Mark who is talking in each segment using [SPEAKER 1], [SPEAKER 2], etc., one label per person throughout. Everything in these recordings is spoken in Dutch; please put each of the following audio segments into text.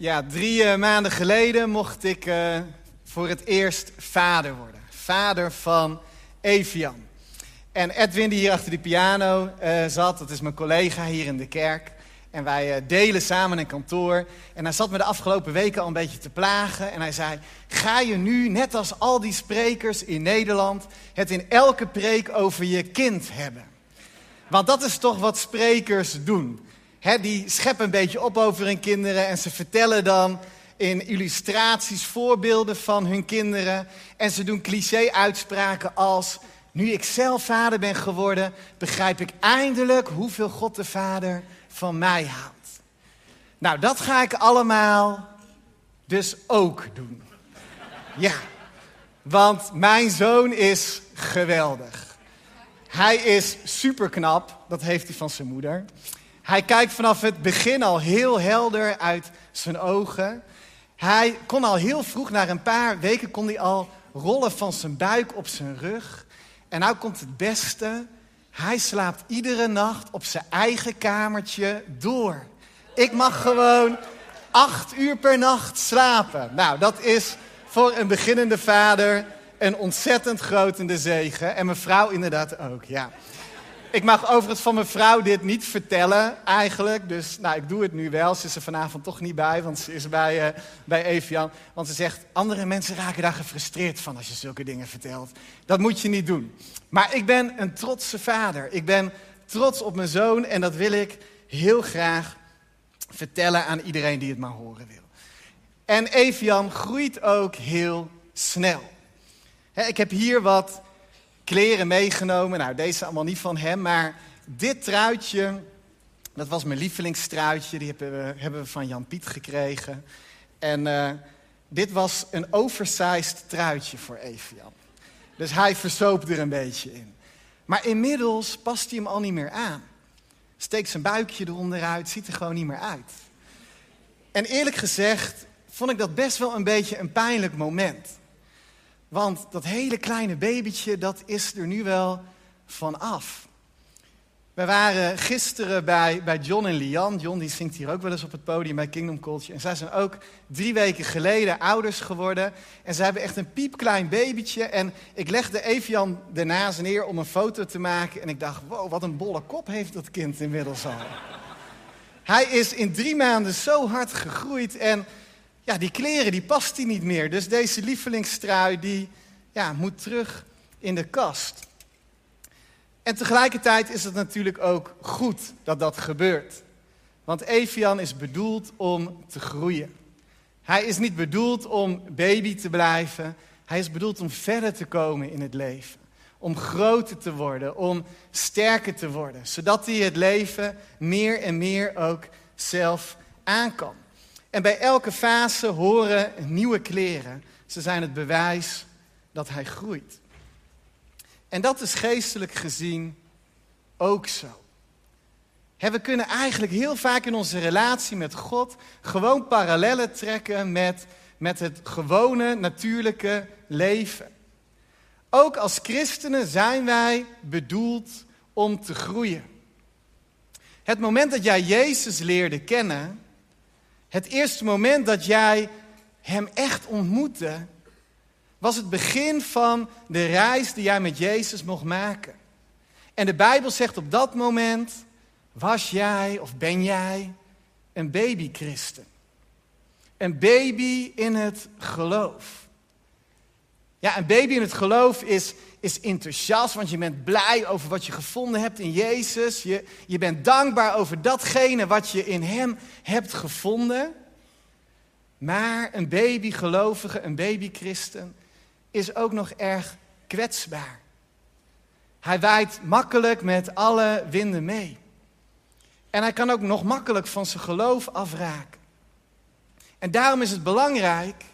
[SPEAKER 1] Ja, drie uh, maanden geleden mocht ik uh, voor het eerst vader worden. Vader van Evian. En Edwin, die hier achter de piano uh, zat, dat is mijn collega hier in de kerk. En wij delen samen een kantoor. En hij zat me de afgelopen weken al een beetje te plagen. En hij zei: Ga je nu, net als al die sprekers in Nederland, het in elke preek over je kind hebben? Want dat is toch wat sprekers doen die scheppen een beetje op over hun kinderen en ze vertellen dan in illustraties voorbeelden van hun kinderen. En ze doen cliché-uitspraken als: Nu ik zelf vader ben geworden, begrijp ik eindelijk hoeveel God de Vader van mij houdt. Nou, dat ga ik allemaal dus ook doen. Ja, want mijn zoon is geweldig. Hij is superknap, dat heeft hij van zijn moeder. Hij kijkt vanaf het begin al heel helder uit zijn ogen. Hij kon al heel vroeg, na een paar weken, kon hij al rollen van zijn buik op zijn rug. En nou komt het beste. Hij slaapt iedere nacht op zijn eigen kamertje door. Ik mag gewoon acht uur per nacht slapen. Nou, dat is voor een beginnende vader een ontzettend grotende zegen. En mijn vrouw inderdaad ook, ja. Ik mag overigens van mijn vrouw dit niet vertellen eigenlijk. Dus nou, ik doe het nu wel. Ze is er vanavond toch niet bij, want ze is bij, uh, bij Evian. Want ze zegt, andere mensen raken daar gefrustreerd van als je zulke dingen vertelt. Dat moet je niet doen. Maar ik ben een trotse vader. Ik ben trots op mijn zoon en dat wil ik heel graag vertellen aan iedereen die het maar horen wil. En Evian groeit ook heel snel. ik heb hier wat kleren meegenomen. Nou, deze allemaal niet van hem, maar dit truitje, dat was mijn lievelingstruitje. Die hebben we, hebben we van Jan Piet gekregen. En uh, dit was een oversized truitje voor Evian. Dus hij verzoop er een beetje in. Maar inmiddels past hij hem al niet meer aan. Steekt zijn buikje eronder uit, ziet er gewoon niet meer uit. En eerlijk gezegd vond ik dat best wel een beetje een pijnlijk moment. Want dat hele kleine babytje, dat is er nu wel van af. We waren gisteren bij, bij John en Lian. John die zingt hier ook wel eens op het podium bij Kingdom Culture. En zij zijn ook drie weken geleden ouders geworden. En ze hebben echt een piepklein babytje. En ik legde Evian ernaast neer om een foto te maken. En ik dacht, wow, wat een bolle kop heeft dat kind inmiddels al. Hij is in drie maanden zo hard gegroeid. En ja, die kleren die past hij niet meer. Dus deze lievelingstrui die ja, moet terug in de kast. En tegelijkertijd is het natuurlijk ook goed dat dat gebeurt. Want Evian is bedoeld om te groeien. Hij is niet bedoeld om baby te blijven. Hij is bedoeld om verder te komen in het leven. Om groter te worden, om sterker te worden. Zodat hij het leven meer en meer ook zelf aan kan. En bij elke fase horen nieuwe kleren. Ze zijn het bewijs dat hij groeit. En dat is geestelijk gezien ook zo. we kunnen eigenlijk heel vaak in onze relatie met God gewoon parallellen trekken met, met het gewone, natuurlijke leven. Ook als christenen zijn wij bedoeld om te groeien. Het moment dat jij Jezus leerde kennen, het eerste moment dat jij Hem echt ontmoette, was het begin van de reis die jij met Jezus mocht maken. En de Bijbel zegt op dat moment, was jij of ben jij een babychristen. Een baby in het geloof. Ja, een baby in het geloof is, is enthousiast, want je bent blij over wat je gevonden hebt in Jezus. Je, je bent dankbaar over datgene wat je in Hem hebt gevonden. Maar een babygelovige, een babychristen, is ook nog erg kwetsbaar. Hij waait makkelijk met alle winden mee. En hij kan ook nog makkelijk van zijn geloof afraken. En daarom is het belangrijk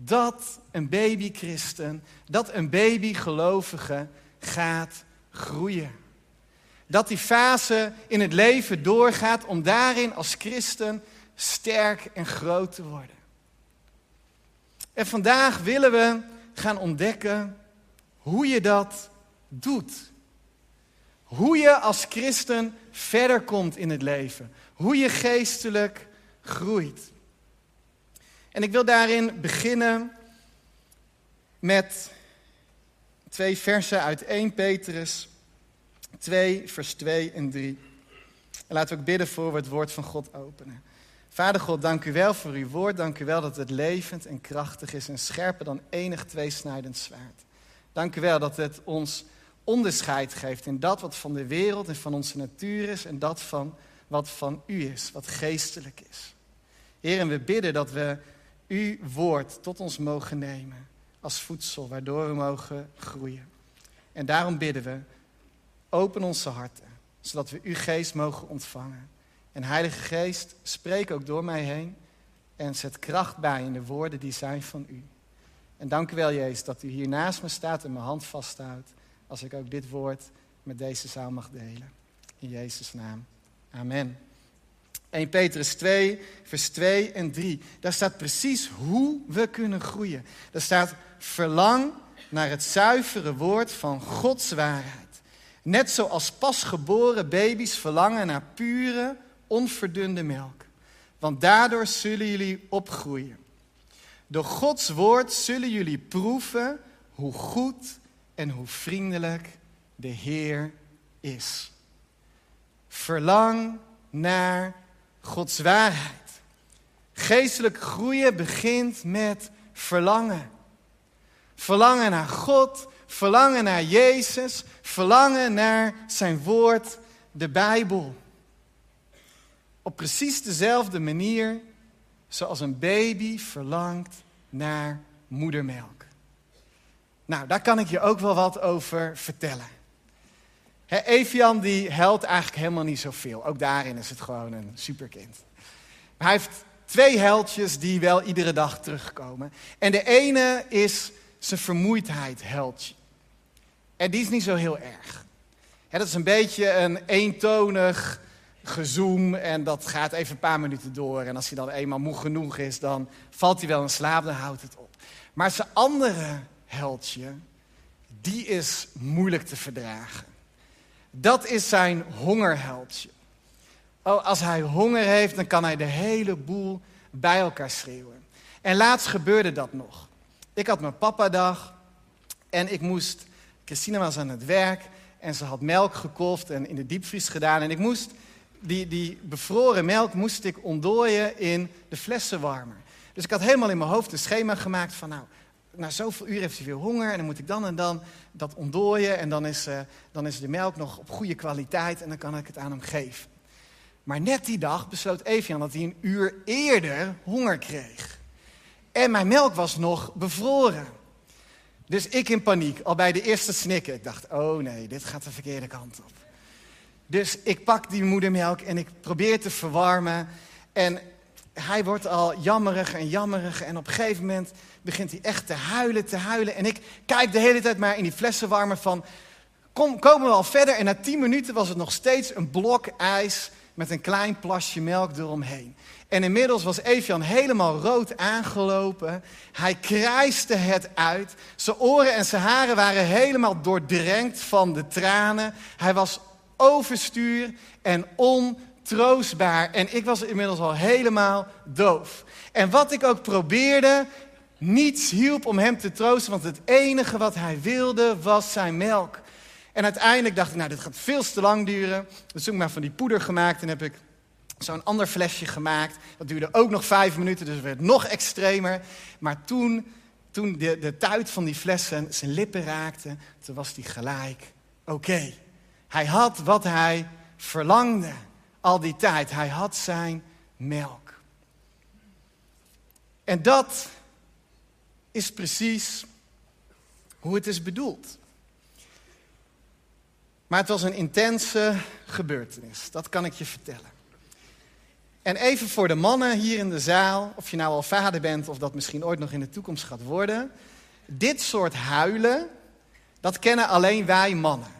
[SPEAKER 1] dat een babychristen, dat een babygelovige gaat groeien. Dat die fase in het leven doorgaat om daarin als christen sterk en groot te worden. En vandaag willen we gaan ontdekken hoe je dat doet. Hoe je als christen verder komt in het leven. Hoe je geestelijk groeit. En ik wil daarin beginnen met twee versen uit 1 Petrus 2, vers 2 en 3. En laten we ook bidden voor we het woord van God openen. Vader God, dank u wel voor uw woord. Dank u wel dat het levend en krachtig is en scherper dan enig tweesnijdend zwaard. Dank u wel dat het ons onderscheid geeft in dat wat van de wereld en van onze natuur is en dat van wat van u is, wat geestelijk is. Heer, en we bidden dat we uw woord tot ons mogen nemen als voedsel, waardoor we mogen groeien. En daarom bidden we, open onze harten, zodat we uw geest mogen ontvangen. En Heilige Geest, spreek ook door mij heen en zet kracht bij in de woorden die zijn van u. En dank u wel, Jezus, dat u hier naast me staat en mijn hand vasthoudt als ik ook dit woord met deze zaal mag delen. In Jezus' naam. Amen. 1 Petrus 2, vers 2 en 3. Daar staat precies hoe we kunnen groeien. Daar staat verlang naar het zuivere woord van Gods waarheid. Net zoals pasgeboren baby's verlangen naar pure, onverdunde melk. Want daardoor zullen jullie opgroeien. Door Gods woord zullen jullie proeven hoe goed en hoe vriendelijk de Heer is. Verlang naar Gods waarheid. Geestelijk groeien begint met verlangen. Verlangen naar God, verlangen naar Jezus, verlangen naar zijn woord, de Bijbel. Op precies dezelfde manier zoals een baby verlangt naar moedermelk. Nou, daar kan ik je ook wel wat over vertellen. He, Evian die helpt eigenlijk helemaal niet zoveel. Ook daarin is het gewoon een superkind. hij heeft twee heldjes die wel iedere dag terugkomen. En de ene is zijn vermoeidheid heldje. En die is niet zo heel erg. dat is een beetje een eentonig gezoom en dat gaat even een paar minuten door. En als hij dan eenmaal moe genoeg is, dan valt hij wel in slaap, dan houdt het op. Maar zijn andere heldje, die is moeilijk te verdragen. Dat is zijn hongerheldje. Oh, als hij honger heeft, dan kan hij de hele boel bij elkaar schreeuwen. En laatst gebeurde dat nog. Ik had mijn papadag en ik moest... Christina was aan het werk en ze had melk gekocht en in de diepvries gedaan. En ik moest die, die bevroren melk moest ik ontdooien in de flessenwarmer. Dus ik had helemaal in mijn hoofd een schema gemaakt van nou, na zoveel uur heeft hij weer honger en dan moet ik dan en dan dat ontdooien en dan is, uh, dan is de melk nog op goede kwaliteit en dan kan ik het aan hem geven. Maar net die dag besloot Evian dat hij een uur eerder honger kreeg. En mijn melk was nog bevroren. Dus ik in paniek, al bij de eerste snikken. Ik dacht, oh nee, dit gaat de verkeerde kant op. Dus ik pak die moedermelk en ik probeer te verwarmen. En hij wordt al jammerig en jammerig. En op een gegeven moment begint hij echt te huilen, te huilen. En ik kijk de hele tijd maar in die flessenwarmer van... Kom, komen we al verder? En na tien minuten was het nog steeds een blok ijs met een klein plasje melk eromheen. En inmiddels was Evian helemaal rood aangelopen. Hij krijste het uit. Zijn oren en zijn haren waren helemaal doordrenkt van de tranen. Hij was overstuur en ontroostbaar. En ik was inmiddels al helemaal doof. En wat ik ook probeerde, niets hielp om hem te troosten, want het enige wat hij wilde was zijn melk. En uiteindelijk dacht ik, nou, dit gaat veel te lang duren. Dus toen ik maar van die poeder gemaakt en heb ik zo'n ander flesje gemaakt. Dat duurde ook nog vijf minuten, dus het werd nog extremer. Maar toen, toen de, de tuit van die flessen zijn lippen raakte, toen was hij gelijk oké. Hij had wat hij verlangde al die tijd. Hij had zijn melk. En dat is precies hoe het is bedoeld. Maar het was een intense gebeurtenis, dat kan ik je vertellen. En even voor de mannen hier in de zaal, of je nou al vader bent of dat misschien ooit nog in de toekomst gaat worden. Dit soort huilen, dat kennen alleen wij mannen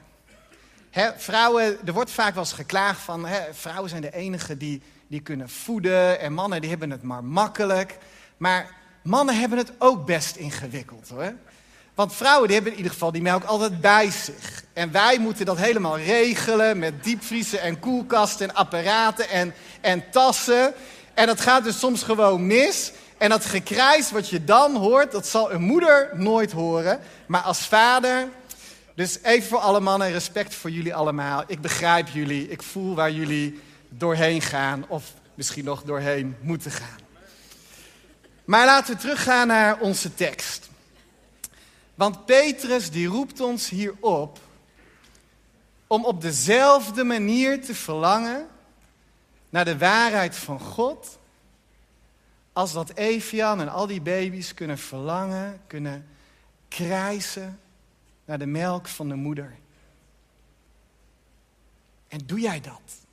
[SPEAKER 1] vrouwen, er wordt vaak wel eens geklaagd van vrouwen zijn de enigen die, die kunnen voeden en mannen die hebben het maar makkelijk. Maar mannen hebben het ook best ingewikkeld hoor. Want vrouwen die hebben in ieder geval die melk altijd bij zich. En wij moeten dat helemaal regelen met diepvriezen en koelkasten en apparaten en, en tassen. En dat gaat dus soms gewoon mis. En dat gekrijs wat je dan hoort, dat zal een moeder nooit horen. Maar als vader, dus even voor alle mannen, respect voor jullie allemaal. Ik begrijp jullie, ik voel waar jullie doorheen gaan of misschien nog doorheen moeten gaan. Maar laten we teruggaan naar onze tekst. Want Petrus die roept ons hier op om op dezelfde manier te verlangen naar de waarheid van God, als dat Evian en al die baby's kunnen verlangen, kunnen krijsen naar de melk van de moeder. En doe jij dat?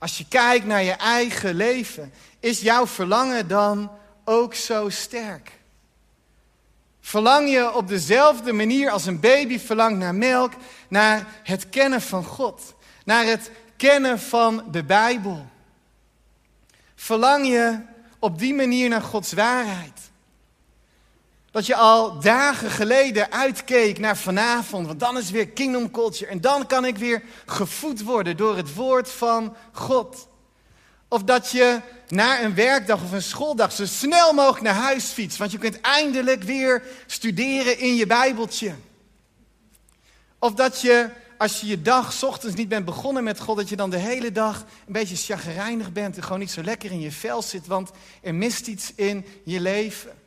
[SPEAKER 1] Als je kijkt naar je eigen leven, is jouw verlangen dan ook zo sterk? Verlang je op dezelfde manier als een baby verlangt naar melk, naar het kennen van God, naar het kennen van de Bijbel? Verlang je op die manier naar Gods waarheid? Dat je al dagen geleden uitkeek naar vanavond, want dan is weer Kingdom Culture en dan kan ik weer gevoed worden door het woord van God. Of dat je na een werkdag of een schooldag zo snel mogelijk naar huis fietst, want je kunt eindelijk weer studeren in je Bijbeltje. Of dat je, als je je dag ochtends niet bent begonnen met God, dat je dan de hele dag een beetje chagrijnig bent en gewoon niet zo lekker in je vel zit, want er mist iets in je leven.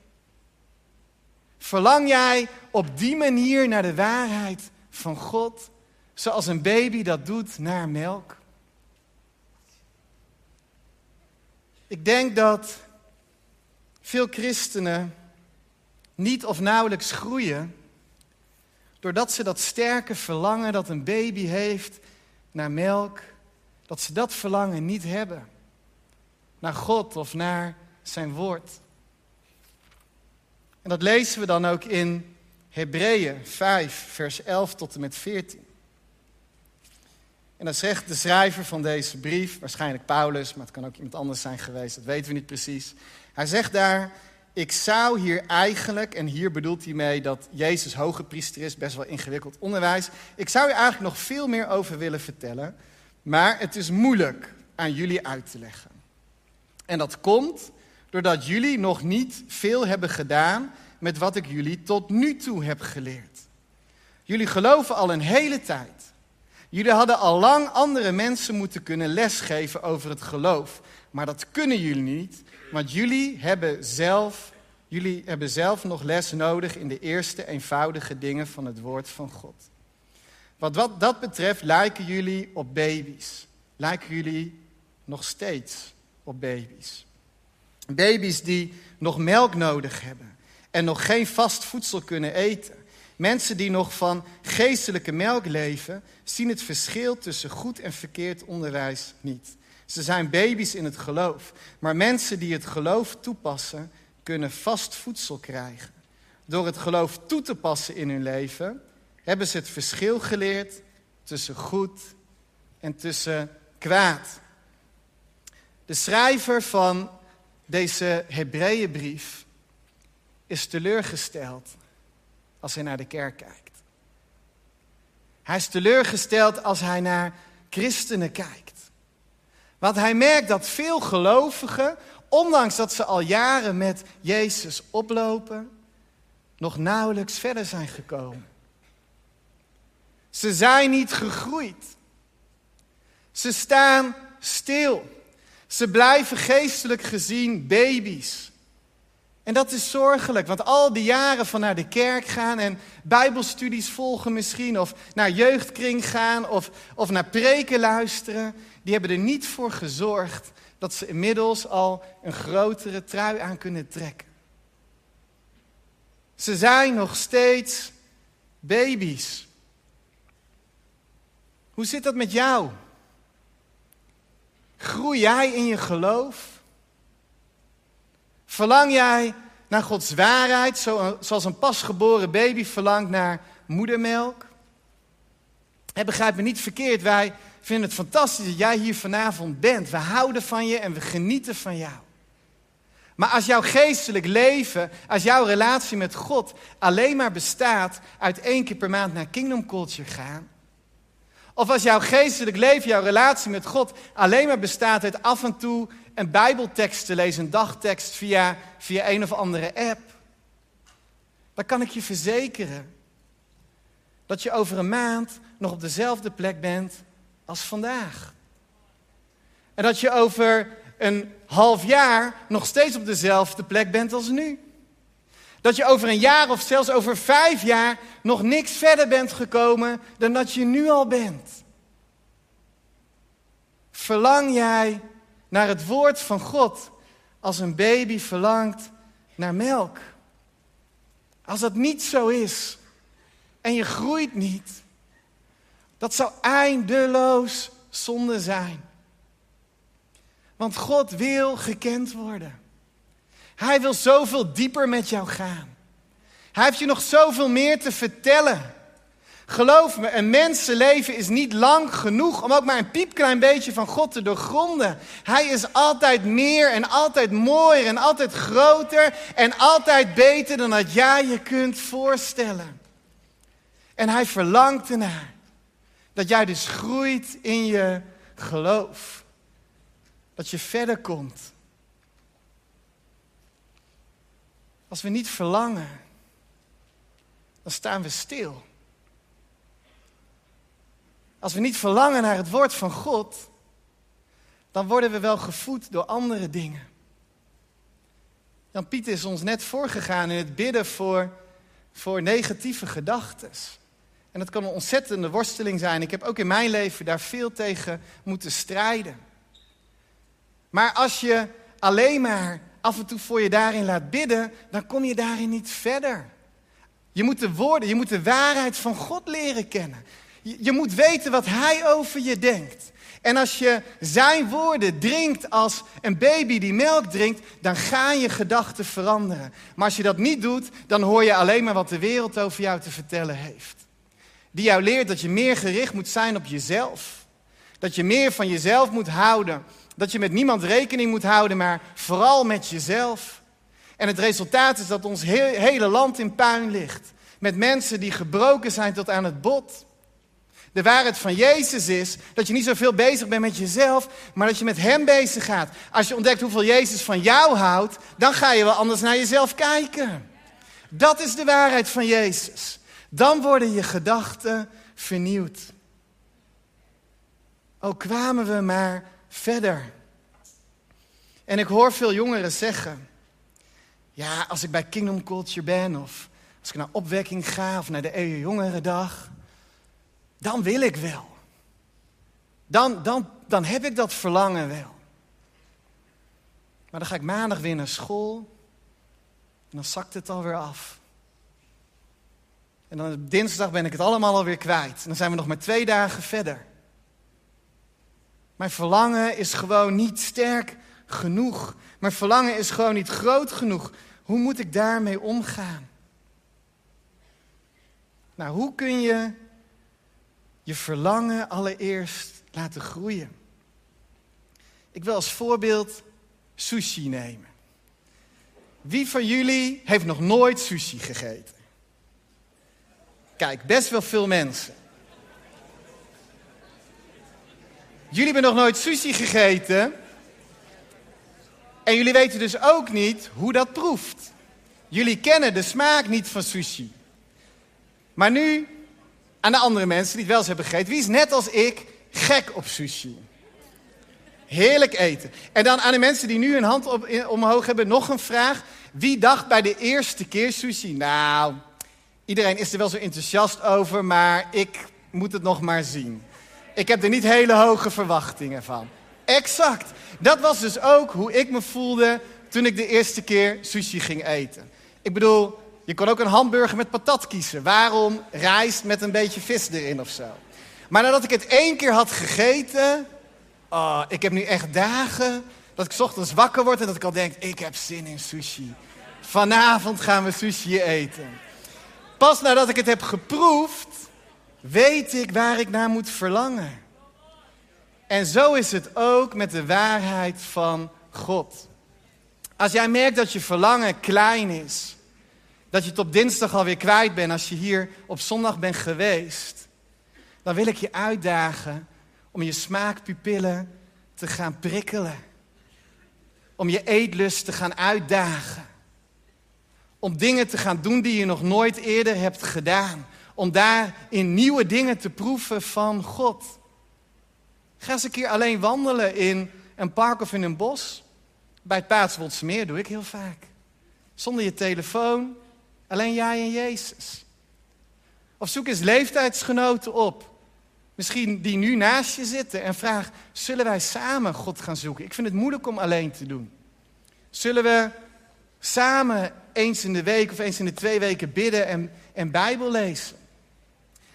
[SPEAKER 1] Verlang jij op die manier naar de waarheid van God, zoals een baby dat doet naar melk? Ik denk dat veel christenen niet of nauwelijks groeien doordat ze dat sterke verlangen dat een baby heeft naar melk, dat ze dat verlangen niet hebben. Naar God of naar zijn woord. En dat lezen we dan ook in Hebreeën 5, vers 11 tot en met 14. En dan zegt de schrijver van deze brief, waarschijnlijk Paulus, maar het kan ook iemand anders zijn geweest, dat weten we niet precies. Hij zegt daar, ik zou hier eigenlijk, en hier bedoelt hij mee dat Jezus hoge priester is, best wel ingewikkeld onderwijs. Ik zou hier eigenlijk nog veel meer over willen vertellen, maar het is moeilijk aan jullie uit te leggen. En dat komt doordat jullie nog niet veel hebben gedaan met wat ik jullie tot nu toe heb geleerd. Jullie geloven al een hele tijd. Jullie hadden al lang andere mensen moeten kunnen lesgeven over het geloof. Maar dat kunnen jullie niet, want jullie hebben zelf, jullie hebben zelf nog les nodig in de eerste eenvoudige dingen van het woord van God. Wat, wat dat betreft lijken jullie op baby's. Lijken jullie nog steeds op baby's. Baby's die nog melk nodig hebben en nog geen vast voedsel kunnen eten. Mensen die nog van geestelijke melk leven, zien het verschil tussen goed en verkeerd onderwijs niet. Ze zijn baby's in het geloof. Maar mensen die het geloof toepassen, kunnen vast voedsel krijgen. Door het geloof toe te passen in hun leven, hebben ze het verschil geleerd tussen goed en tussen kwaad. De schrijver van deze Hebreeënbrief is teleurgesteld als hij naar de kerk kijkt. Hij is teleurgesteld als hij naar christenen kijkt. Want hij merkt dat veel gelovigen, ondanks dat ze al jaren met Jezus oplopen, nog nauwelijks verder zijn gekomen. Ze zijn niet gegroeid. Ze staan stil. Ze blijven geestelijk gezien baby's. En dat is zorgelijk, want al die jaren van naar de kerk gaan en bijbelstudies volgen misschien, of naar jeugdkring gaan, of, of naar preken luisteren, die hebben er niet voor gezorgd dat ze inmiddels al een grotere trui aan kunnen trekken. Ze zijn nog steeds baby's. Hoe zit dat met jou? Groei jij in je geloof? Verlang jij naar Gods waarheid, zoals een pasgeboren baby verlangt naar moedermelk? En begrijp me niet verkeerd, wij vinden het fantastisch dat jij hier vanavond bent. We houden van je en we genieten van jou. Maar als jouw geestelijk leven, als jouw relatie met God alleen maar bestaat uit één keer per maand naar Kingdom Culture gaan, of als jouw geestelijk leven, jouw relatie met God alleen maar bestaat uit af en toe een bijbeltekst te lezen, een dagtekst via, via een of andere app. Dan kan ik je verzekeren dat je over een maand nog op dezelfde plek bent als vandaag. En dat je over een half jaar nog steeds op dezelfde plek bent als nu. Dat je over een jaar of zelfs over vijf jaar nog niks verder bent gekomen dan dat je nu al bent. Verlang jij naar het woord van God als een baby verlangt naar melk? Als dat niet zo is en je groeit niet, dat zou eindeloos zonde zijn. Want God wil gekend worden. Hij wil zoveel dieper met jou gaan. Hij heeft je nog zoveel meer te vertellen. Geloof me, een mensenleven is niet lang genoeg om ook maar een piepklein beetje van God te doorgronden. Hij is altijd meer en altijd mooier en altijd groter en altijd beter dan dat jij je kunt voorstellen. En hij verlangt ernaar dat jij dus groeit in je geloof. Dat je verder komt. Als we niet verlangen, dan staan we stil. Als we niet verlangen naar het woord van God, dan worden we wel gevoed door andere dingen. Jan Piet is ons net voorgegaan in het bidden voor, voor negatieve gedachten. En dat kan een ontzettende worsteling zijn. Ik heb ook in mijn leven daar veel tegen moeten strijden. Maar als je alleen maar af en toe voor je daarin laat bidden, dan kom je daarin niet verder. Je moet de woorden, je moet de waarheid van God leren kennen. Je, moet weten wat Hij over je denkt. En als je zijn woorden drinkt als een baby die melk drinkt, dan gaan je gedachten veranderen. Maar als je dat niet doet, dan hoor je alleen maar wat de wereld over jou te vertellen heeft. Die jou leert dat je meer gericht moet zijn op jezelf. Dat je meer van jezelf moet houden. Dat je met niemand rekening moet houden, maar vooral met jezelf. En het resultaat is dat ons hele land in puin ligt. Met mensen die gebroken zijn tot aan het bot. De waarheid van Jezus is dat je niet zoveel bezig bent met jezelf, maar dat je met Hem bezig gaat. Als je ontdekt hoeveel Jezus van jou houdt, dan ga je wel anders naar jezelf kijken. Dat is de waarheid van Jezus. Dan worden je gedachten vernieuwd. Oh, kwamen we maar verder. En ik hoor veel jongeren zeggen: Ja, als ik bij Kingdom Culture ben, of als ik naar opwekking ga, of naar de EU Jongerendag, dan wil ik wel. Dan, dan, dan heb ik dat verlangen wel. Maar dan ga ik maandag weer naar school en dan zakt het alweer af. En dan dinsdag ben ik het allemaal alweer kwijt. En dan zijn we nog maar twee dagen verder. Mijn verlangen is gewoon niet sterk genoeg. Mijn verlangen is gewoon niet groot genoeg. Hoe moet ik daarmee omgaan? Nou, hoe kun je je verlangen allereerst laten groeien? Ik wil als voorbeeld sushi nemen. Wie van jullie heeft nog nooit sushi gegeten? Kijk, best wel veel mensen. Jullie hebben nog nooit sushi gegeten. En jullie weten dus ook niet hoe dat proeft. Jullie kennen de smaak niet van sushi. Maar nu aan de andere mensen die het wel eens hebben gegeten. Wie is net als ik gek op sushi? Heerlijk eten. En dan aan de mensen die nu hun hand op, omhoog hebben nog een vraag. Wie dacht bij de eerste keer sushi? Nou, iedereen is er wel zo enthousiast over, maar ik moet het nog maar zien. Ik heb er niet hele hoge verwachtingen van. Exact. Dat was dus ook hoe ik me voelde toen ik de eerste keer sushi ging eten. Ik bedoel, je kon ook een hamburger met patat kiezen. Waarom rijst met een beetje vis erin of zo? Maar nadat ik het één keer had gegeten, oh, ik heb nu echt dagen dat ik ochtends wakker word en dat ik al denk, ik heb zin in sushi. Vanavond gaan we sushi eten. Pas nadat ik het heb geproefd, weet ik waar ik naar moet verlangen. En zo is het ook met de waarheid van God. Als jij merkt dat je verlangen klein is, dat je het op dinsdag alweer kwijt bent als je hier op zondag bent geweest, dan wil ik je uitdagen om je smaakpupillen te gaan prikkelen. om je eetlust te gaan uitdagen. Om dingen te gaan doen die je nog nooit eerder hebt gedaan. Om daarin nieuwe dingen te proeven van God. Ga eens een keer alleen wandelen in een park of in een bos. Bij het Paatswoldse meer doe ik heel vaak. Zonder je telefoon, alleen jij en Jezus. Of zoek eens leeftijdsgenoten op. Misschien die nu naast je zitten en vraag: zullen wij samen God gaan zoeken? Ik vind het moeilijk om alleen te doen. Zullen we samen eens in de week of eens in de twee weken bidden en, en Bijbel lezen?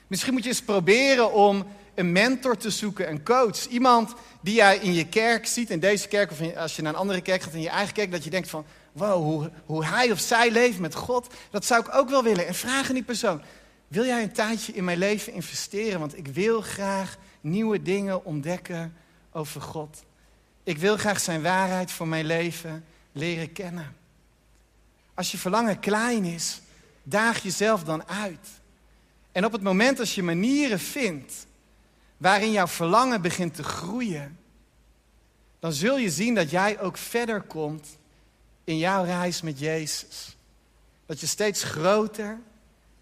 [SPEAKER 1] Misschien moet je eens proberen om een mentor te zoeken, een coach. Iemand die jij in je kerk ziet, in deze kerk of als je naar een andere kerk gaat, in je eigen kerk, dat je denkt van, wow, hoe, hoe hij of zij leeft met God, dat zou ik ook wel willen. En vraag aan die persoon, wil jij een tijdje in mijn leven investeren? Want ik wil graag nieuwe dingen ontdekken over God. Ik wil graag zijn waarheid voor mijn leven leren kennen. Als je verlangen klein is, daag jezelf dan uit. En op het moment als je manieren vindt waarin jouw verlangen begint te groeien, dan zul je zien dat jij ook verder komt in jouw reis met Jezus. Dat je steeds groter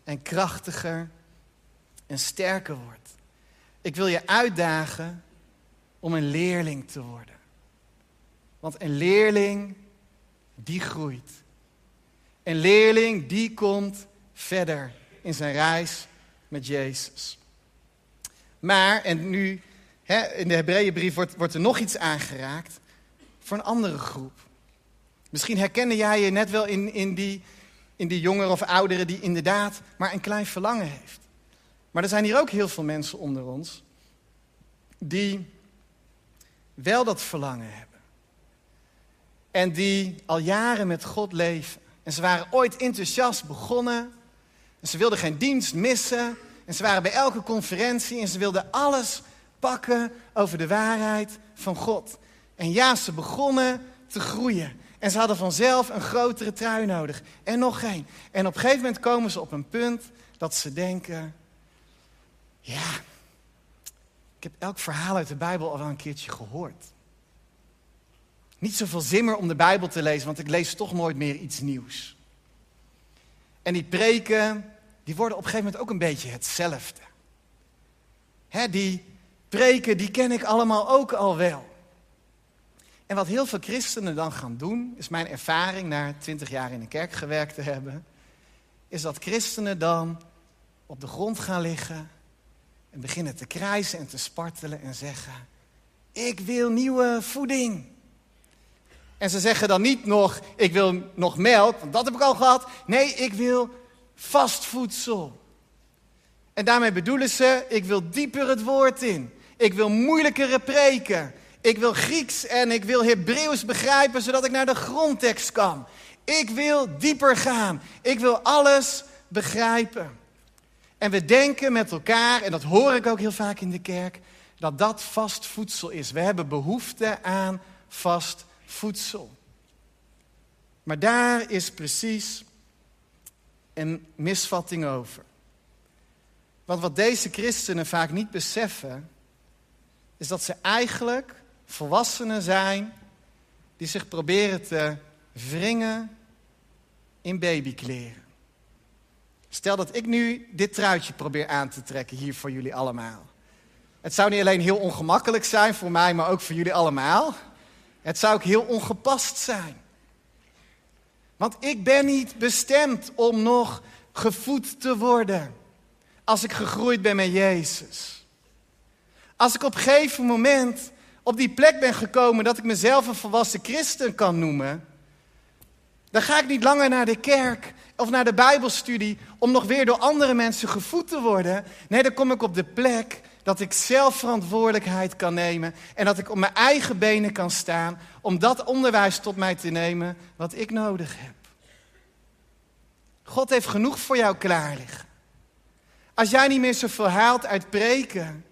[SPEAKER 1] en krachtiger en sterker wordt. Ik wil je uitdagen om een leerling te worden. Want een leerling, die groeit. Een leerling, die komt verder in zijn reis met Jezus. Maar, en nu hè, in de Hebreeënbrief wordt, wordt er nog iets aangeraakt voor een andere groep. Misschien herkende jij je net wel in, in, die, in die jongeren of ouderen die inderdaad maar een klein verlangen heeft. Maar er zijn hier ook heel veel mensen onder ons die wel dat verlangen hebben. En die al jaren met God leven. En ze waren ooit enthousiast begonnen. En ze wilden geen dienst missen. En ze waren bij elke conferentie en ze wilden alles pakken over de waarheid van God. En ja, ze begonnen te groeien. En ze hadden vanzelf een grotere trui nodig. En nog geen. En op een gegeven moment komen ze op een punt dat ze denken: ja, ik heb elk verhaal uit de Bijbel al wel een keertje gehoord. Niet zoveel zin meer om de Bijbel te lezen, want ik lees toch nooit meer iets nieuws. En die preken, die worden op een gegeven moment ook een beetje hetzelfde. Hè, die preken, die ken ik allemaal ook al wel. En wat heel veel christenen dan gaan doen, is mijn ervaring na twintig jaar in de kerk gewerkt te hebben, is dat christenen dan op de grond gaan liggen en beginnen te krijsen en te spartelen en zeggen: Ik wil nieuwe voeding. En ze zeggen dan niet nog: Ik wil nog melk, want dat heb ik al gehad. Nee, ik wil vast voedsel. En daarmee bedoelen ze: Ik wil dieper het woord in. Ik wil moeilijkere preken. Ik wil Grieks en ik wil Hebreeuws begrijpen zodat ik naar de grondtekst kan. Ik wil dieper gaan. Ik wil alles begrijpen. En we denken met elkaar, en dat hoor ik ook heel vaak in de kerk, dat dat vast voedsel is. We hebben behoefte aan vast voedsel. Maar daar is precies een misvatting over. Want wat deze christenen vaak niet beseffen, is dat ze eigenlijk volwassenen zijn die zich proberen te wringen in babykleren. Stel dat ik nu dit truitje probeer aan te trekken hier voor jullie allemaal. Het zou niet alleen heel ongemakkelijk zijn voor mij, maar ook voor jullie allemaal. Het zou ook heel ongepast zijn. Want ik ben niet bestemd om nog gevoed te worden als ik gegroeid ben met Jezus. Als ik op een gegeven moment op die plek ben gekomen dat ik mezelf een volwassen christen kan noemen, dan ga ik niet langer naar de kerk of naar de Bijbelstudie om nog weer door andere mensen gevoed te worden. Nee, dan kom ik op de plek dat ik zelf verantwoordelijkheid kan nemen en dat ik op mijn eigen benen kan staan om dat onderwijs tot mij te nemen wat ik nodig heb. God heeft genoeg voor jou klaar. Als jij niet meer zoveel haalt uit preken,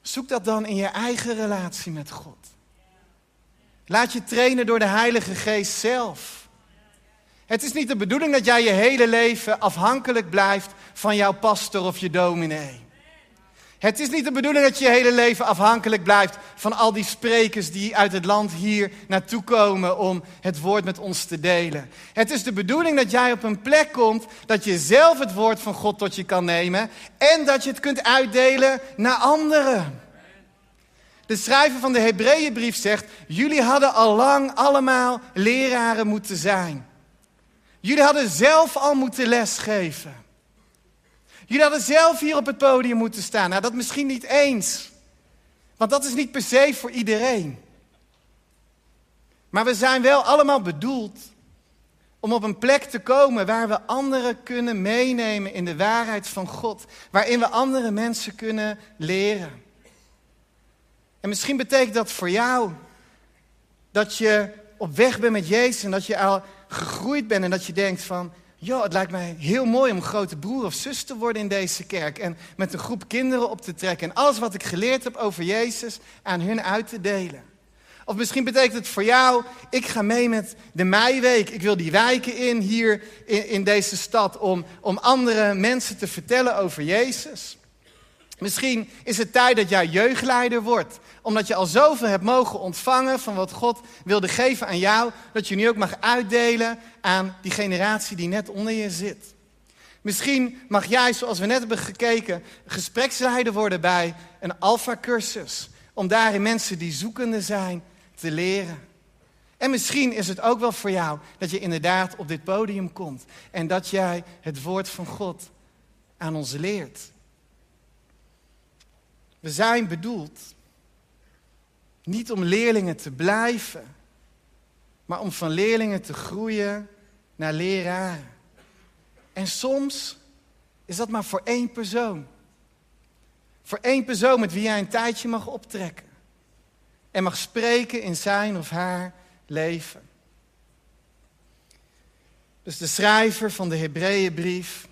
[SPEAKER 1] zoek dat dan in je eigen relatie met God. Laat je trainen door de Heilige Geest zelf. Het is niet de bedoeling dat jij je hele leven afhankelijk blijft van jouw pastor of je dominee. Het is niet de bedoeling dat je je hele leven afhankelijk blijft van al die sprekers die uit het land hier naartoe komen om het woord met ons te delen. Het is de bedoeling dat jij op een plek komt dat je zelf het woord van God tot je kan nemen en dat je het kunt uitdelen naar anderen. De schrijver van de Hebreeënbrief zegt: Jullie hadden al lang allemaal leraren moeten zijn. Jullie hadden zelf al moeten lesgeven. Jullie hadden zelf hier op het podium moeten staan. Nou, dat misschien niet eens. Want dat is niet per se voor iedereen. Maar we zijn wel allemaal bedoeld om op een plek te komen waar we anderen kunnen meenemen in de waarheid van God. Waarin we andere mensen kunnen leren. En misschien betekent dat voor jou dat je op weg bent met Jezus en dat je al gegroeid bent en dat je denkt van, joh, het lijkt mij heel mooi om grote broer of zus te worden in deze kerk en met een groep kinderen op te trekken en alles wat ik geleerd heb over Jezus aan hun uit te delen. Of misschien betekent het voor jou, ik ga mee met de Meiweek. Ik wil die wijken in hier in, in deze stad om, om andere mensen te vertellen over Jezus. Misschien is het tijd dat jij jeugdleider wordt. Omdat je al zoveel hebt mogen ontvangen van wat God wilde geven aan jou. Dat je nu ook mag uitdelen aan die generatie die net onder je zit. Misschien mag jij, zoals we net hebben gekeken, gespreksleider worden bij een alfa-cursus. Om daarin mensen die zoekende zijn te leren. En misschien is het ook wel voor jou dat je inderdaad op dit podium komt. En dat jij het woord van God aan ons leert. We zijn bedoeld niet om leerlingen te blijven, maar om van leerlingen te groeien naar leraren. En soms is dat maar voor één persoon. Voor één persoon met wie jij een tijdje mag optrekken. En mag spreken in zijn of haar leven. Dus de schrijver van de Hebreeënbrief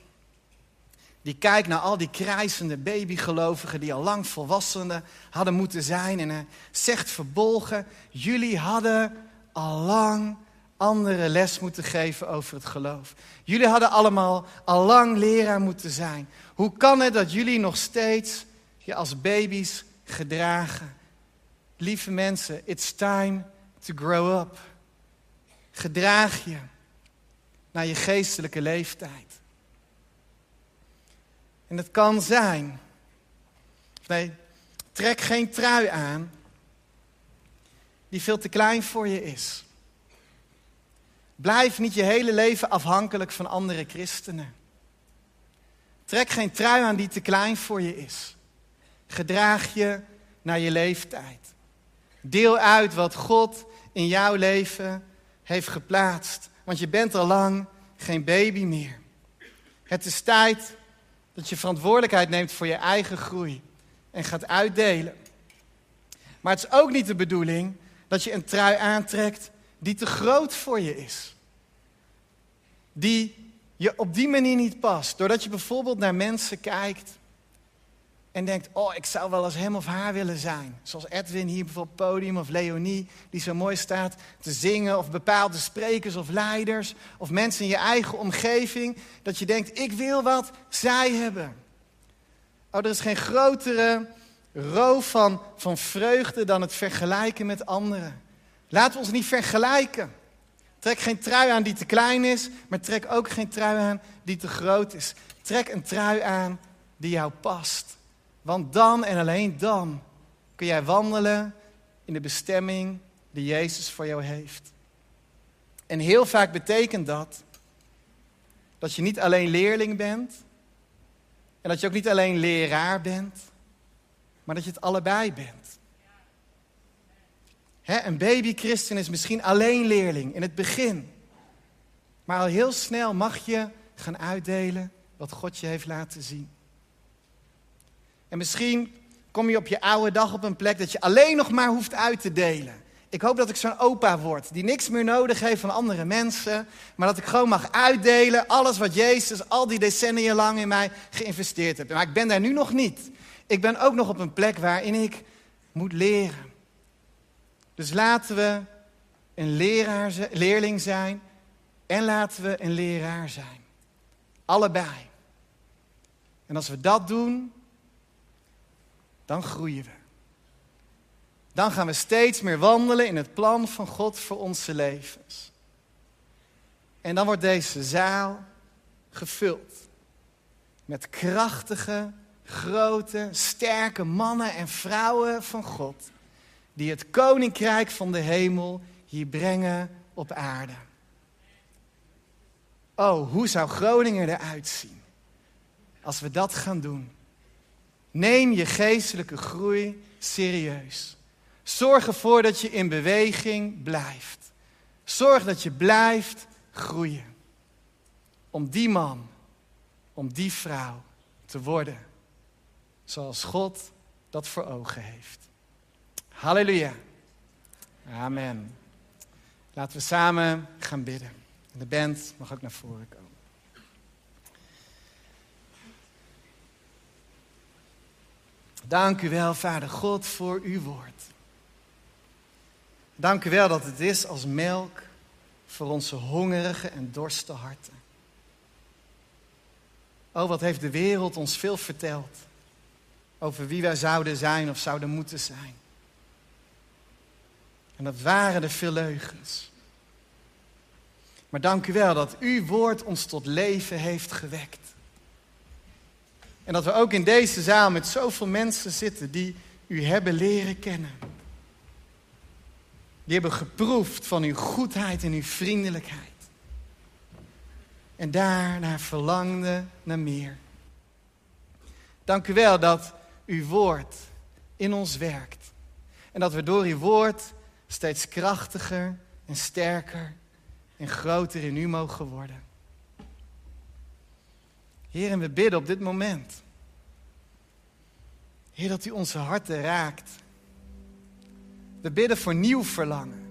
[SPEAKER 1] die kijkt naar al die krijzende babygelovigen die al lang volwassenen hadden moeten zijn. En hij zegt verbolgen, jullie hadden al lang andere les moeten geven over het geloof. Jullie hadden allemaal al lang leraar moeten zijn. Hoe kan het dat jullie nog steeds je als baby's gedragen? Lieve mensen, it's time to grow up. Gedraag je naar je geestelijke leeftijd. En het kan zijn. Nee, trek geen trui aan die veel te klein voor je is. Blijf niet je hele leven afhankelijk van andere christenen. Trek geen trui aan die te klein voor je is. Gedraag je naar je leeftijd. Deel uit wat God in jouw leven heeft geplaatst. Want je bent al lang geen baby meer. Het is tijd dat je verantwoordelijkheid neemt voor je eigen groei en gaat uitdelen. Maar het is ook niet de bedoeling dat je een trui aantrekt die te groot voor je is. Die je op die manier niet past. Doordat je bijvoorbeeld naar mensen kijkt en denkt, oh, ik zou wel als hem of haar willen zijn. Zoals Edwin hier bijvoorbeeld podium of Leonie, die zo mooi staat te zingen. Of bepaalde sprekers of leiders. Of mensen in je eigen omgeving. Dat je denkt, ik wil wat zij hebben. Oh, er is geen grotere roof van, van vreugde dan het vergelijken met anderen. Laten we ons niet vergelijken. Trek geen trui aan die te klein is, maar trek ook geen trui aan die te groot is. Trek een trui aan die jou past. Want dan en alleen dan kun jij wandelen in de bestemming die Jezus voor jou heeft. En heel vaak betekent dat dat je niet alleen leerling bent en dat je ook niet alleen leraar bent, maar dat je het allebei bent. een baby-christen is misschien alleen leerling in het begin. Maar al heel snel mag je gaan uitdelen wat God je heeft laten zien. En misschien kom je op je oude dag op een plek dat je alleen nog maar hoeft uit te delen. Ik hoop dat ik zo'n opa word, die niks meer nodig heeft van andere mensen, maar dat ik gewoon mag uitdelen alles wat Jezus al die decennia lang in mij geïnvesteerd heeft. Maar ik ben daar nu nog niet. Ik ben ook nog op een plek waarin ik moet leren. Dus laten we een leraar, leerling zijn en laten we een leraar zijn. Allebei. En als we dat doen, dan groeien we. Dan gaan we steeds meer wandelen in het plan van God voor onze levens. En dan wordt deze zaal gevuld met krachtige, grote, sterke mannen en vrouwen van God, die het koninkrijk van de hemel hier brengen op aarde. Oh, hoe zou Groningen eruit zien als we dat gaan doen? Neem je geestelijke groei serieus. Zorg ervoor dat je in beweging blijft. Zorg dat je blijft groeien. Om die man, om die vrouw te worden. Zoals God dat voor ogen heeft. Halleluja. Amen. Laten we samen gaan bidden. De band mag ook naar voren komen. Dank u wel, Vader God, voor uw woord. Dank u wel dat het is als melk voor onze hongerige en dorste harten. Oh, wat heeft de wereld ons veel verteld over wie wij zouden zijn of zouden moeten zijn. En dat waren er veel leugens. Maar dank u wel dat uw woord ons tot leven heeft gewekt. En dat we ook in deze zaal met zoveel mensen zitten die u hebben leren kennen. Die hebben geproefd van uw goedheid en uw vriendelijkheid. En daarna verlangden naar meer. Dank u wel dat uw woord in ons werkt. En dat we door uw woord steeds krachtiger en sterker en groter in u mogen worden. Heer, en we bidden op dit moment. Heer, dat u onze harten raakt. We bidden voor nieuw verlangen.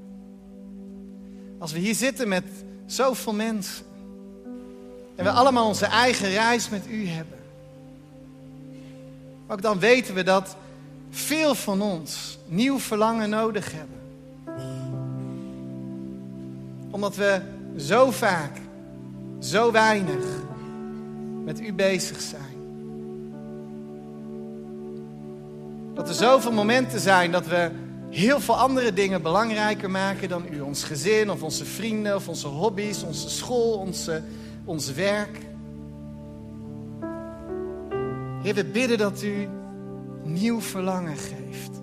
[SPEAKER 1] Als we hier zitten met zoveel mensen. En we allemaal onze eigen reis met u hebben. Ook dan weten we dat veel van ons nieuw verlangen nodig hebben. Omdat we zo vaak, zo weinig met u bezig zijn. Dat er zoveel momenten zijn dat we heel veel andere dingen belangrijker maken dan u. Ons gezin of onze vrienden of onze hobby's, onze school, onze, ons werk. Heer, we bidden dat u nieuw verlangen geeft.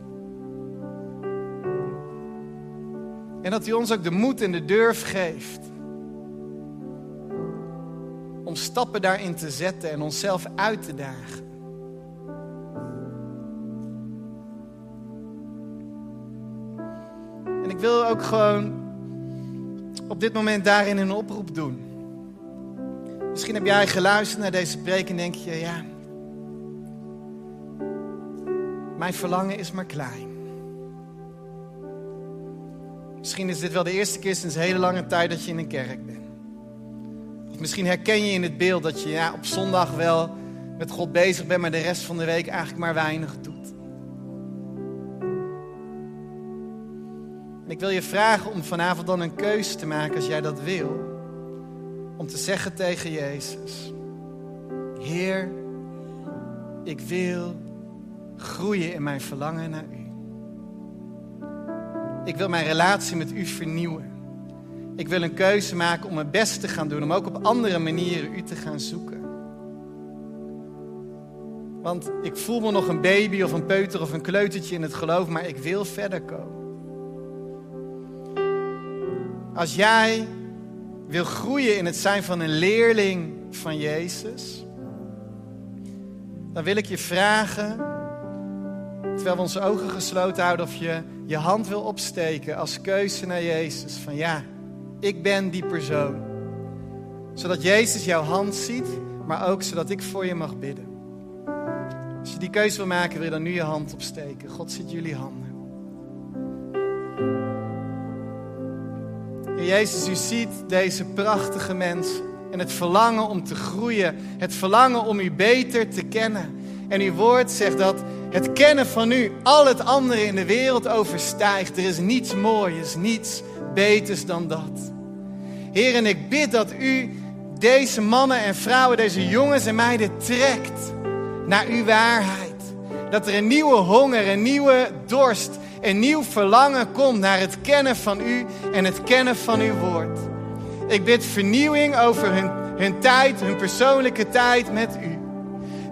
[SPEAKER 1] En dat u ons ook de moed en de durf geeft. Om stappen daarin te zetten en onszelf uit te dagen. En ik wil ook gewoon op dit moment daarin een oproep doen. Misschien heb jij geluisterd naar deze preek en denk je, ja, mijn verlangen is maar klein. Misschien is dit wel de eerste keer sinds hele lange tijd dat je in een kerk bent. Misschien herken je in het beeld dat je ja, op zondag wel met God bezig bent, maar de rest van de week eigenlijk maar weinig doet. En ik wil je vragen om vanavond dan een keuze te maken als jij dat wil. Om te zeggen tegen Jezus: Heer, ik wil groeien in mijn verlangen naar U. Ik wil mijn relatie met U vernieuwen. Ik wil een keuze maken om mijn best te gaan doen, om ook op andere manieren U te gaan zoeken. Want ik voel me nog een baby of een peuter of een kleutertje in het geloof, maar ik wil verder komen. Als jij wil groeien in het zijn van een leerling van Jezus, dan wil ik je vragen, terwijl we onze ogen gesloten houden, of je je hand wil opsteken als keuze naar Jezus. Van ja, ik ben die persoon. Zodat Jezus jouw hand ziet, maar ook zodat ik voor je mag bidden. Als je die keuze wil maken, wil je dan nu je hand opsteken. God ziet jullie handen. Jezus, u ziet deze prachtige mensen en het verlangen om te groeien, het verlangen om u beter te kennen. En uw woord zegt dat het kennen van u al het andere in de wereld overstijgt. Er is niets moois, niets beters dan dat. Heer, en ik bid dat u deze mannen en vrouwen, deze jongens en meiden trekt naar uw waarheid. Dat er een nieuwe honger, een nieuwe dorst, een nieuw verlangen komt naar het kennen van u en het kennen van uw woord. Ik bid vernieuwing over hun, hun tijd, hun persoonlijke tijd met u.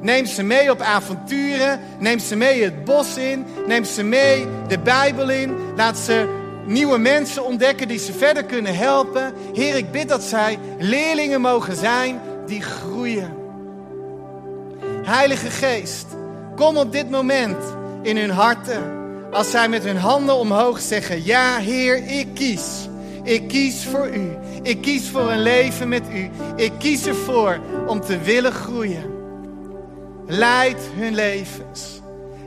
[SPEAKER 1] Neem ze mee op avonturen. Neem ze mee het bos in. Neem ze mee de Bijbel in. Laat ze nieuwe mensen ontdekken die ze verder kunnen helpen. Heer, ik bid dat zij leerlingen mogen zijn die groeien. Heilige Geest, kom op dit moment in hun harten. Als zij met hun handen omhoog zeggen: Ja, Heer, ik kies. Ik kies voor u. Ik kies voor een leven met u. Ik kies ervoor om te willen groeien. Leid hun levens.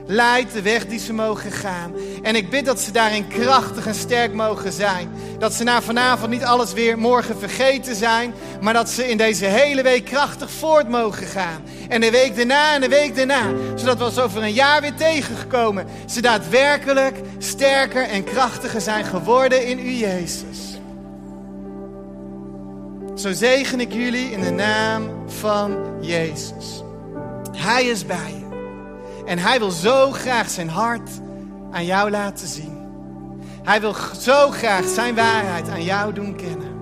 [SPEAKER 1] Leid de weg die ze mogen gaan. En ik bid dat ze daarin krachtig en sterk mogen zijn. Dat ze na vanavond niet alles weer morgen vergeten zijn. Maar dat ze in deze hele week krachtig voort mogen gaan. En de week daarna en de week daarna. Zodat we als over een jaar weer tegengekomen. Ze daadwerkelijk sterker en krachtiger zijn geworden in u, Jezus. Zo zegen ik jullie in de naam van Jezus. Hij is bij je. En hij wil zo graag zijn hart aan jou laten zien. Hij wil zo graag zijn waarheid aan jou doen kennen.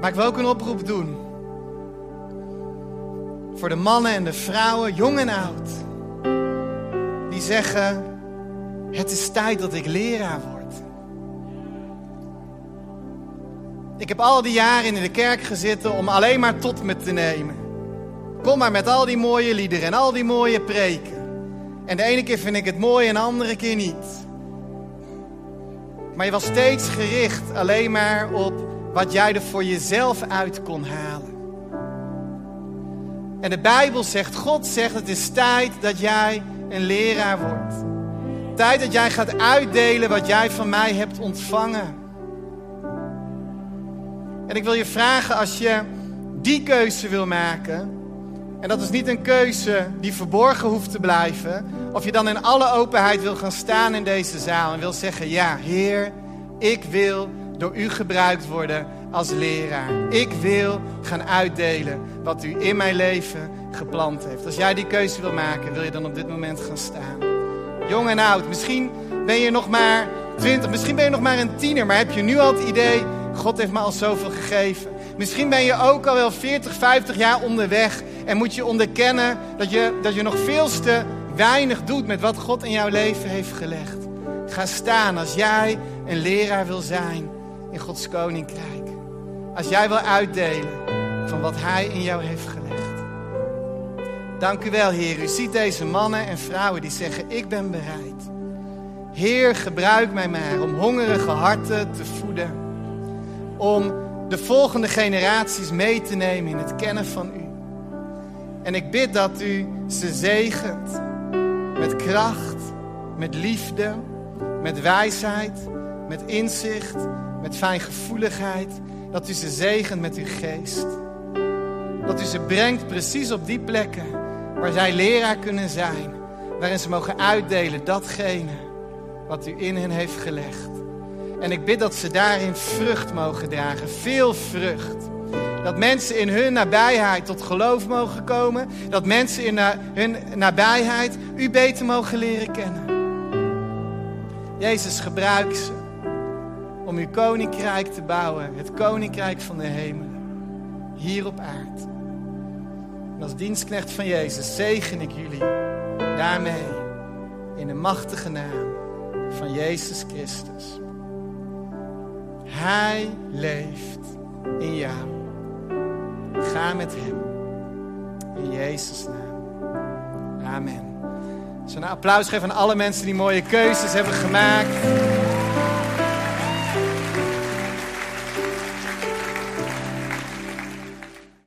[SPEAKER 1] Maar ik wil ook een oproep doen. Voor de mannen en de vrouwen, jong en oud. Die zeggen, het is tijd dat ik leraar word. Ik heb al die jaren in de kerk gezeten om alleen maar tot me te nemen. Kom maar met al die mooie liederen en al die mooie preken. En de ene keer vind ik het mooi en de andere keer niet. Maar je was steeds gericht alleen maar op wat jij er voor jezelf uit kon halen. En de Bijbel zegt, God zegt, het is tijd dat jij een leraar wordt. Tijd dat jij gaat uitdelen wat jij van mij hebt ontvangen. En ik wil je vragen als je die keuze wil maken. En dat is niet een keuze die verborgen hoeft te blijven. Of je dan in alle openheid wil gaan staan in deze zaal en wil zeggen: Ja, Heer, ik wil door u gebruikt worden als leraar. Ik wil gaan uitdelen wat u in mijn leven geplant heeft. Als jij die keuze wil maken, wil je dan op dit moment gaan staan. Jong en oud, misschien ben je nog maar 20, misschien ben je nog maar een tiener, maar heb je nu al het idee God heeft me al zoveel gegeven. Misschien ben je ook al wel 40, 50 jaar onderweg en moet je onderkennen dat je, dat je nog veel te weinig doet met wat God in jouw leven heeft gelegd. Ga staan als jij een leraar wil zijn in Gods koninkrijk. Als jij wil uitdelen van wat Hij in jou heeft gelegd. Dank u wel, Heer. U ziet deze mannen en vrouwen die zeggen: Ik ben bereid. Heer, gebruik mij maar om hongerige harten te voeden om de volgende generaties mee te nemen in het kennen van u. En ik bid dat u ze zegent met kracht, met liefde, met wijsheid, met inzicht, met fijngevoeligheid. Dat u ze zegent met uw geest. Dat u ze brengt precies op die plekken waar zij leraar kunnen zijn. Waarin ze mogen uitdelen datgene wat u in hen heeft gelegd. En ik bid dat ze daarin vrucht mogen dragen, veel vrucht. Dat mensen in hun nabijheid tot geloof mogen komen. Dat mensen in hun nabijheid u beter mogen leren kennen. Jezus, gebruik ze om uw koninkrijk te bouwen. Het koninkrijk van de hemelen. Hier op aarde. En als dienstknecht van Jezus zegen ik jullie daarmee. In de machtige naam van Jezus Christus. Hij leeft in jou. Ga met Hem. In Jezus' naam. Amen. Zullen een applaus geven aan alle mensen die mooie keuzes hebben gemaakt.